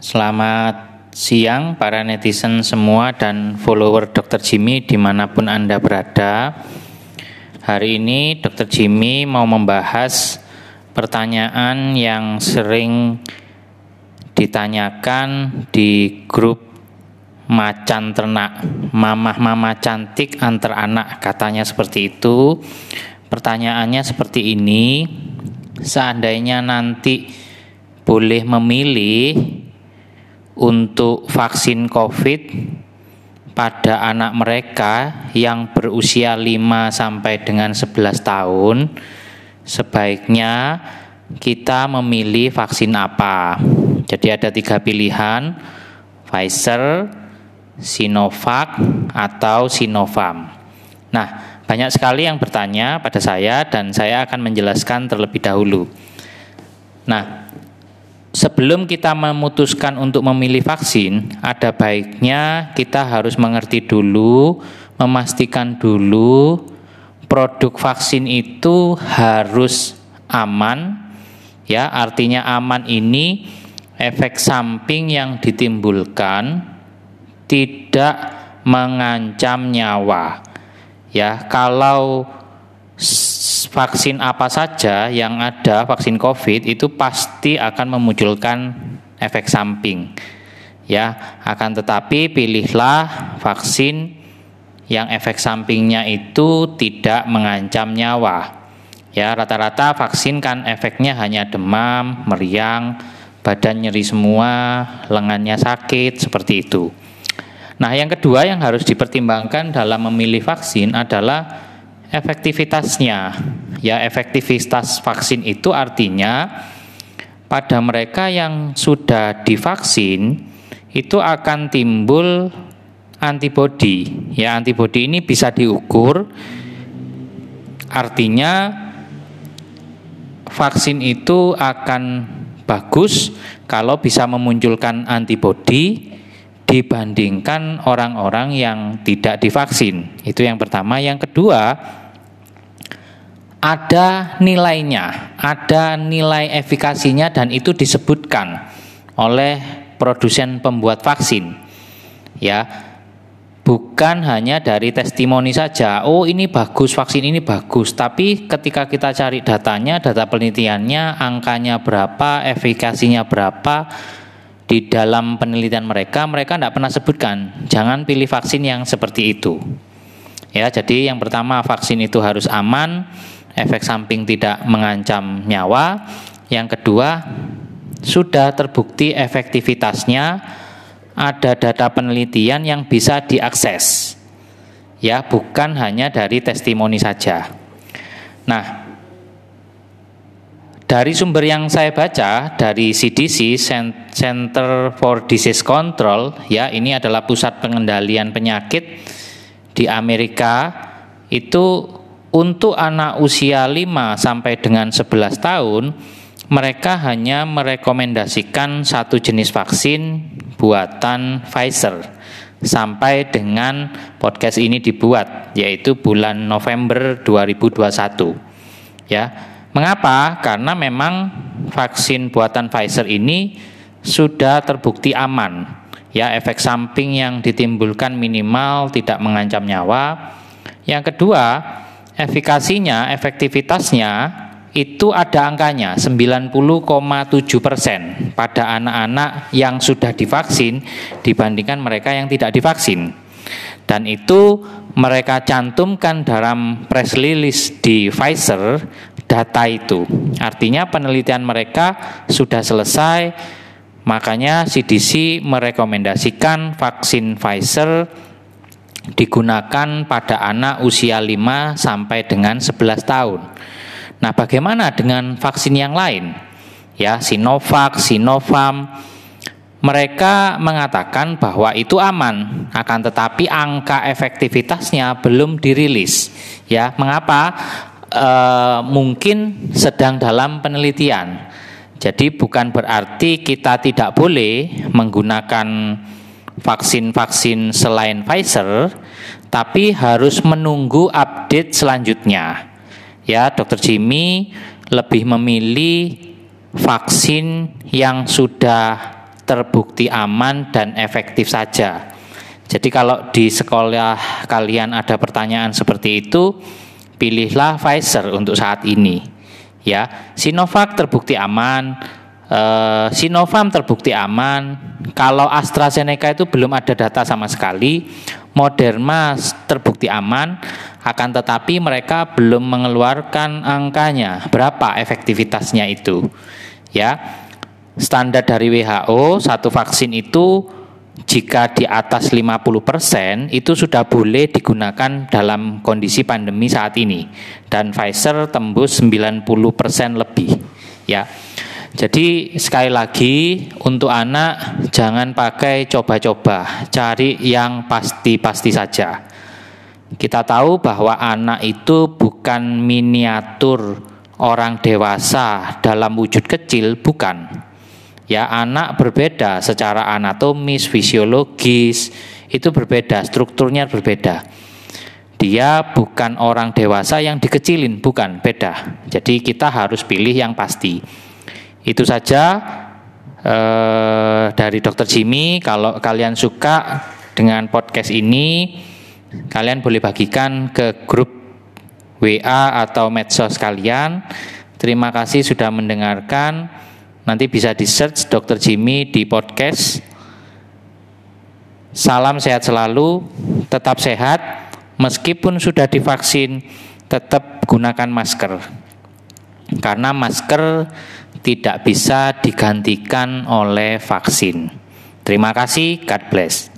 Selamat siang para netizen semua dan follower Dr. Jimmy di mana pun Anda berada. Hari ini Dr. Jimmy mau membahas pertanyaan yang sering ditanyakan di grup macan ternak mamah-mama cantik antar anak katanya seperti itu pertanyaannya seperti ini seandainya nanti boleh memilih untuk vaksin COVID pada anak mereka yang berusia 5 sampai dengan 11 tahun, sebaiknya kita memilih vaksin apa? Jadi ada tiga pilihan, Pfizer, Sinovac, atau Sinovac. Nah, banyak sekali yang bertanya pada saya dan saya akan menjelaskan terlebih dahulu. Nah, sebelum kita memutuskan untuk memilih vaksin, ada baiknya kita harus mengerti dulu, memastikan dulu produk vaksin itu harus aman. Ya, artinya aman ini efek samping yang ditimbulkan tidak mengancam nyawa. Ya, kalau vaksin apa saja yang ada vaksin COVID itu pasti akan memunculkan efek samping. Ya, akan tetapi pilihlah vaksin yang efek sampingnya itu tidak mengancam nyawa. Ya, rata-rata vaksin kan efeknya hanya demam, meriang, badan nyeri semua, lengannya sakit, seperti itu. Nah, yang kedua yang harus dipertimbangkan dalam memilih vaksin adalah efektivitasnya. Ya, efektivitas vaksin itu artinya pada mereka yang sudah divaksin itu akan timbul antibodi. Ya, antibodi ini bisa diukur. Artinya vaksin itu akan bagus kalau bisa memunculkan antibodi dibandingkan orang-orang yang tidak divaksin. Itu yang pertama. Yang kedua, ada nilainya, ada nilai efikasinya dan itu disebutkan oleh produsen pembuat vaksin. Ya. Bukan hanya dari testimoni saja, oh ini bagus, vaksin ini bagus, tapi ketika kita cari datanya, data penelitiannya, angkanya berapa, efikasinya berapa, di dalam penelitian mereka, mereka tidak pernah sebutkan, jangan pilih vaksin yang seperti itu. Ya, jadi yang pertama vaksin itu harus aman, efek samping tidak mengancam nyawa. Yang kedua, sudah terbukti efektivitasnya ada data penelitian yang bisa diakses. Ya, bukan hanya dari testimoni saja. Nah, dari sumber yang saya baca dari CDC Center for Disease Control ya ini adalah pusat pengendalian penyakit di Amerika itu untuk anak usia 5 sampai dengan 11 tahun, mereka hanya merekomendasikan satu jenis vaksin buatan Pfizer sampai dengan podcast ini dibuat yaitu bulan November 2021. Ya. Mengapa? Karena memang vaksin buatan Pfizer ini sudah terbukti aman. Ya, efek samping yang ditimbulkan minimal tidak mengancam nyawa. Yang kedua, efikasinya, efektivitasnya itu ada angkanya 90,7 persen pada anak-anak yang sudah divaksin dibandingkan mereka yang tidak divaksin. Dan itu mereka cantumkan dalam press release di Pfizer data itu. Artinya penelitian mereka sudah selesai, makanya CDC merekomendasikan vaksin Pfizer digunakan pada anak usia 5 sampai dengan 11 tahun. Nah, bagaimana dengan vaksin yang lain? Ya, Sinovac, Sinovac mereka mengatakan bahwa itu aman, akan tetapi angka efektivitasnya belum dirilis. Ya, mengapa? E, mungkin sedang dalam penelitian. Jadi bukan berarti kita tidak boleh menggunakan vaksin-vaksin selain Pfizer, tapi harus menunggu update selanjutnya. Ya, Dokter Jimmy lebih memilih vaksin yang sudah terbukti aman dan efektif saja. Jadi kalau di sekolah kalian ada pertanyaan seperti itu, pilihlah Pfizer untuk saat ini. Ya, Sinovac terbukti aman, eh, Sinovac terbukti aman. Kalau AstraZeneca itu belum ada data sama sekali. Moderna terbukti aman, akan tetapi mereka belum mengeluarkan angkanya berapa efektivitasnya itu. Ya, standar dari WHO satu vaksin itu jika di atas 50% itu sudah boleh digunakan dalam kondisi pandemi saat ini dan Pfizer tembus 90% lebih ya. Jadi sekali lagi untuk anak jangan pakai coba-coba, cari yang pasti-pasti saja. Kita tahu bahwa anak itu bukan miniatur orang dewasa dalam wujud kecil, bukan Ya, anak berbeda secara anatomis, fisiologis, itu berbeda, strukturnya berbeda. Dia bukan orang dewasa yang dikecilin, bukan, beda. Jadi kita harus pilih yang pasti. Itu saja eh, dari Dokter Jimmy. Kalau kalian suka dengan podcast ini, kalian boleh bagikan ke grup WA atau medsos kalian. Terima kasih sudah mendengarkan. Nanti bisa di search Dr. Jimmy di podcast. Salam sehat selalu, tetap sehat, meskipun sudah divaksin, tetap gunakan masker. Karena masker tidak bisa digantikan oleh vaksin. Terima kasih, God bless.